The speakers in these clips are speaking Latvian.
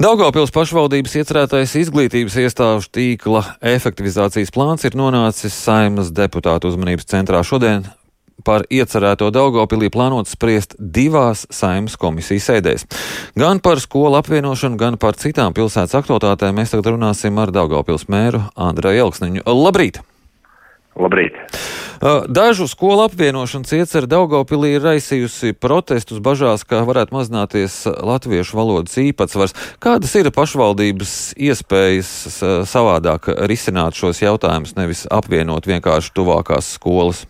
Daugavpils pašvaldības iecerētais izglītības iestāžu tīkla efektivizācijas plāns ir nonācis saimas deputātu uzmanības centrā šodien. Par iecerēto Daugopilī plānot spriest divās saimas komisijas sēdēs. Gan par skolu apvienošanu, gan par citām pilsētas aktualitātēm mēs tagad runāsim ar Daugopils mēru Andreju Elksniņu. Labrīt! Labrīt! Dažu skolu apvienošanas iecer Daugopilī ir raisījusi protestus bažās, ka varētu mazināties latviešu valodas īpatsvars. Kādas ir pašvaldības iespējas savādāk risināt šos jautājumus, nevis apvienot vienkārši tuvākās skolas?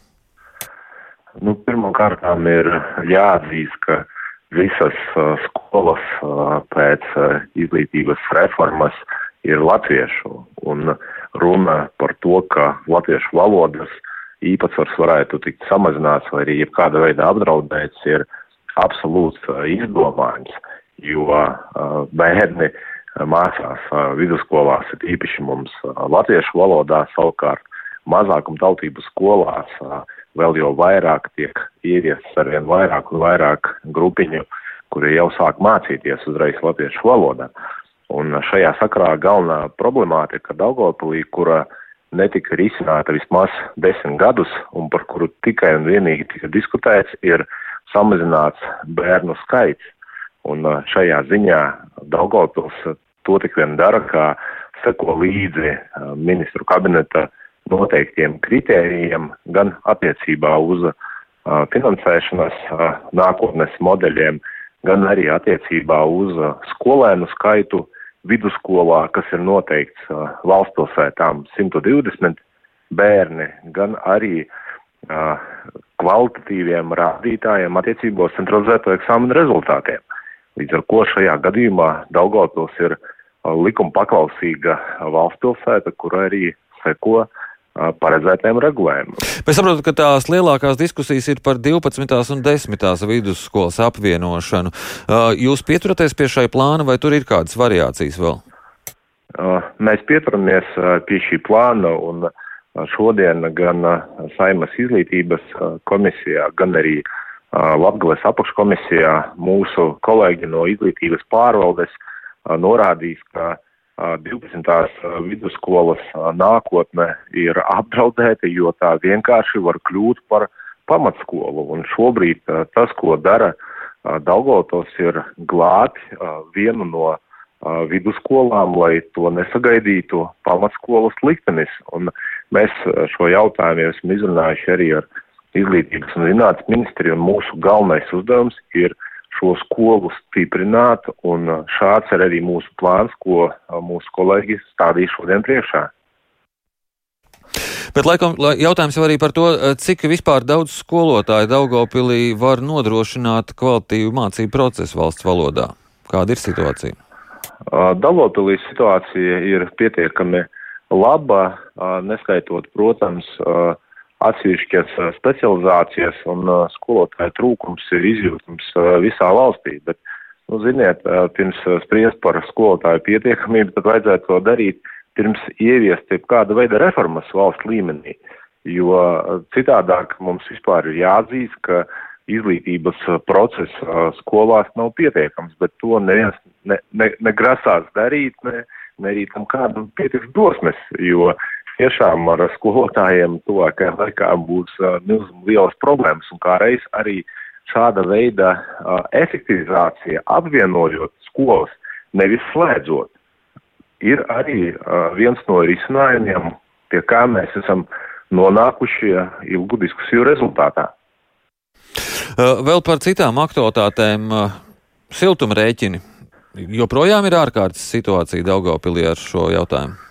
Nu, Pirmkārt, ir jāatzīst, ka visas skolas pēc izglītības reformas ir latviešu. Un runa par to, ka latviešu valodas īpatsvars varētu tikt samazināts vai arī jebkāda veida apdraudēts, ir absolūts izdomājums, jo bērni mācās vidusskolās, ir īpaši mums latviešu valodā, savukārt mazākumtautību skolās vēl jau vairāk tiek ieviests arvien vairāk un vairāk grupiņu, kuri jau sāk mācīties uzreiz latviešu valodā. Un šajā sakrā galvenā problemātika Daugopilī, kura netika risināta vismaz desmit gadus un par kuru tikai un vienīgi tika diskutēts, ir samazināts bērnu skaits. Un šajā ziņā Daugopils to tik vien dara, kā seko līdzi ministru kabineta noteiktiem kritērijiem gan attiecībā uz finansēšanas nākotnes modeļiem, gan arī attiecībā uz skolēnu skaitu, vidusskolā, kas ir noteikts uh, valsts pilsētām 120 bērni, gan arī uh, kvalitatīviem rādītājiem attiecībos centralizēto eksāmenu rezultātiem. Līdz ar ko šajā gadījumā Daugavpils ir likuma paklausīga valsts pilsēta, kur arī seko uh, paredzētiem regulējumiem. Es saprotu, ka tās lielākās diskusijas ir par 12. un 10. vidusskolas apvienošanu. Jūs pieturaties pie šai plāna vai tur ir kādas variācijas vēl? Mēs pieturamies pie šī plāna un šodien gan Saimas izglītības komisijā, gan arī Latgales apakškomisijā mūsu kolēģi no izglītības pārvaldes norādīs, ka 12. vidusskolas nākotne ir apdraudēta, jo tā vienkārši var kļūt par pamatskolu. Un šobrīd tas, ko dara Daugotos, ir glābt vienu no vidusskolām, lai to nesagaidītu pamatskolas liktenis. Un mēs šo jautājumu jau esam izrunājuši arī ar izglītības un zinātnes ministriju, un mūsu galvenais uzdevums ir šo skolu stiprināt, un šāds ir arī mūsu plāns, ko mūsu kolēģi stādīs šodien priekšā. Bet laikam jautājums jau arī par to, cik vispār daudz skolotāju Daugopilī var nodrošināt kvalitīvu mācību procesu valsts valodā. Kāda ir situācija? Daugopilī situācija ir pietiekami laba, neskaitot, protams, atsevišķas specializācijas un skolotāju trūkums ir izjūtams visā valstī. Bet, nu, ziniet, pirms spriest par skolotāju pietiekamību, tad vajadzētu to darīt pirms ieviest kāda veida reformas valsts līmenī. Jo citādāk mums vispār ir jāatzīst, ka izglītības process skolās nav pietiekams, bet to neviens ne, ne, negrasās darīt, ne, ne arī tam kādam pietiks dosmes, jo uh, tiešām ar skolotājiem tuvākajā laikā būs lielas problēmas un kā reiz arī šāda veida efektivizācija, apvienojot skolas, nevis slēdzot, ir arī viens no risinājumiem, pie kā mēs esam nonākuši ilgu diskusiju rezultātā. Vēl par citām aktualitātēm. Siltumrēķini joprojām ir ārkārtas situācija Daugopilī ar šo jautājumu.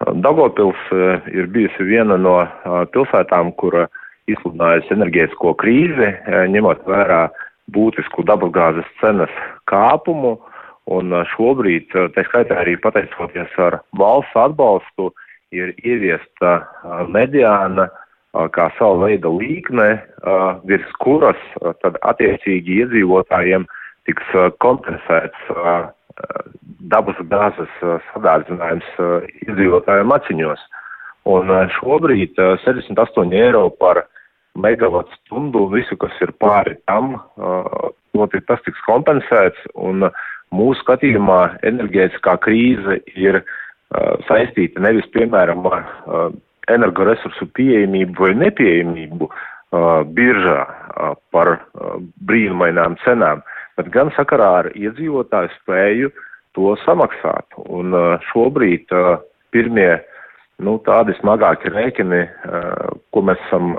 Dagopils eh, ir bijusi viena no eh, pilsētām, kura izsludinājusi enerģētisko krīzi, eh, ņemot vērā būtisku dabasgāzes cenas kāpumu. Un šobrīd, tā skaitā arī pateicoties ar valsts atbalstu, ir ieviesta mediāna kā sava veida līkne, virs kuras tad attiecīgi iedzīvotājiem tiks kompensēts dabas gāzes sadārdzinājums iedzīvotājiem aciņos. Un šobrīd 68 eiro par megawatu stundu, visu, kas ir pāri tam, notiek, tas tiks kompensēts, un mūsu skatījumā enerģētiskā krīze ir saistīta nevis, piemēram, ar energoresursu pieejamību vai nepieejamību biržā par brīnumainām cenām, bet gan sakarā ar iedzīvotāju spēju to samaksāt. Un uh, šobrīd uh, pirmie nu, tādi smagāki rēķini, uh, ko mēs esam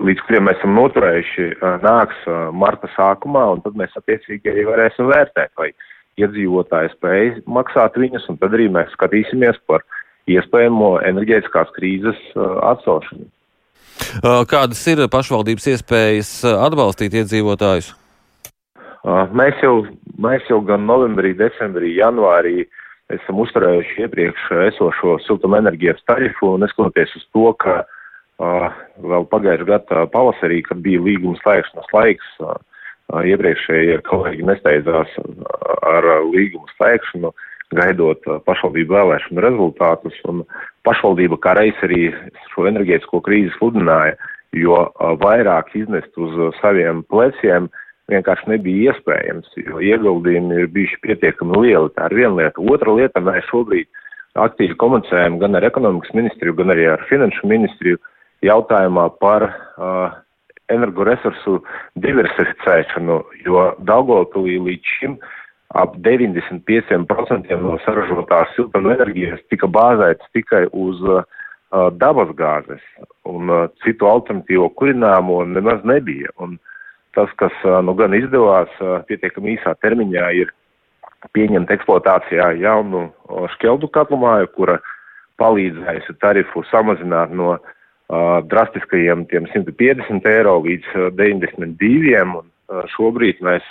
līdz kuriem mēs esam noturējuši, nāks marta sākumā, un tad mēs attiecīgi arī varēsim vērtēt, vai iedzīvotāji spēj maksāt viņus, un tad arī mēs skatīsimies par iespējamo enerģētiskās krīzes atcelšanu. Kādas ir pašvaldības iespējas atbalstīt iedzīvotājus? Mēs jau, mēs jau gan novembrī, decembrī, janvārī esam uzturējuši iepriekš esošo siltumenerģijas tarifu, neskatoties uz to, ka uh, vēl pagājušajā gadā pavasarī, kad bija līguma slēgšanas laiks, iepriekšējie kolēģi nesteidzās ar līguma slēgšanu, gaidot pašvaldību vēlēšanu rezultātus, un pašvaldība kā reiz arī šo enerģētisko krīzi sludināja, jo vairāk iznest uz saviem pleciem vienkārši nebija iespējams, jo ieguldījumi ir bijuši pietiekami lieli. Tā ir viena lieta. Otra lieta, mēs šobrīd aktīvi komunicējam gan ar ekonomikas ministriju, gan arī ar finanšu ministriju, uh, jautājumā par uh, energoresursu diversificēšanu, jo Daugopilī līdz šim ap 95% no saražotās siltumenerģijas tika bāzēts tikai uz uh, dabas gāzes, un uh, citu alternatīvo kurināmo nemaz nebija. Un tas, kas uh, nu gan izdevās uh, pietiekami īsā termiņā, ir pieņemt eksploatācijā jaunu uh, šķeldu katlumāju, kura palīdzējusi tarifu samazināt no uh, drastiskajiem tiem 150 eiro līdz 92. Un šobrīd mēs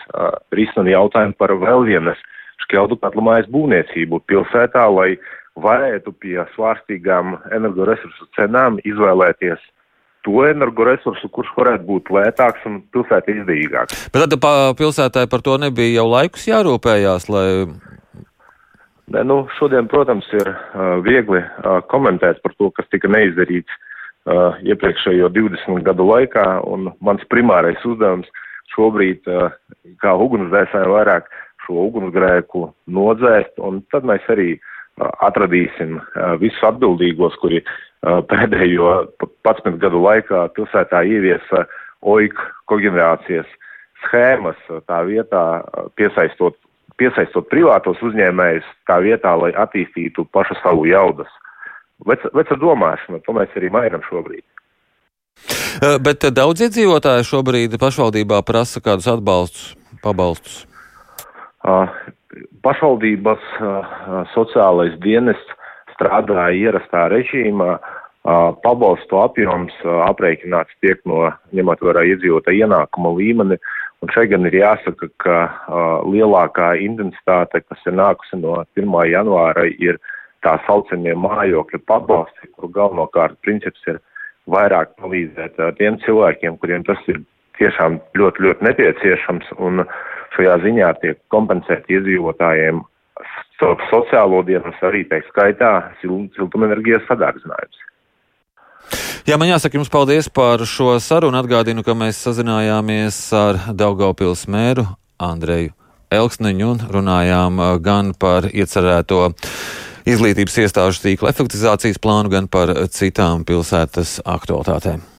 risinām jautājumu par vēl vienas šķeldu katlumājas būvniecību pilsētā, lai varētu pie svārstīgām energoresursu cenām izvēlēties to energoresursu, kurš varētu būt lētāks un pilsētā izdevīgāks. Bet tad pilsētai par to nebija jau laikus jārūpējās, lai. Ne, nu, šodien, protams, ir uh, viegli uh, komentēt par to, kas tika neizdarīts uh, iepriekšējo 20 gadu laikā, un mans primārais uzdevums šobrīd, uh, kā ugunsdzēsēji, vairāk šo ugunsgrēku nodzēst, un tad mēs arī uh, atradīsim uh, visus atbildīgos, kuri pēdējo 11 gadu laikā pilsētā ieviesa OIK koģenerācijas schēmas tā vietā piesaistot, piesaistot privātos uzņēmējus tā vietā, lai attīstītu pašu savu jaudas veca, veca domāšana, to mēs arī mainām šobrīd. Bet daudz iedzīvotāju šobrīd pašvaldībā prasa kādus atbalstus, pabalstus. Pašvaldības sociālais dienests strādāja ierastā režīmā. Pabalstu apjoms aprēķināts tiek no ņemot vērā iedzīvotāja ienākuma līmeni. Un šeit gan ir jāsaka, ka lielākā intensitāte, kas ir nākusi no 1. janvāra, ir tā saucamie mājokļu pabalsti, kur galvenokārt princips ir vairāk palīdzēt tiem cilvēkiem, kuriem tas ir tiešām ļoti, ļoti nepieciešams, un šajā ziņā tiek kompensēti iedzīvotājiem sociālo dienas arī tā skaitā siltumenerģijas sadārdzinājums. Jā, man jāsaka jums paldies par šo sarunu. Atgādinu, ka mēs sazinājāmies ar Daugaupils mēru Andreju Elksniņu un runājām gan par iecerēto izglītības iestāžu tīkla efektivizācijas plānu, gan par citām pilsētas aktualitātēm.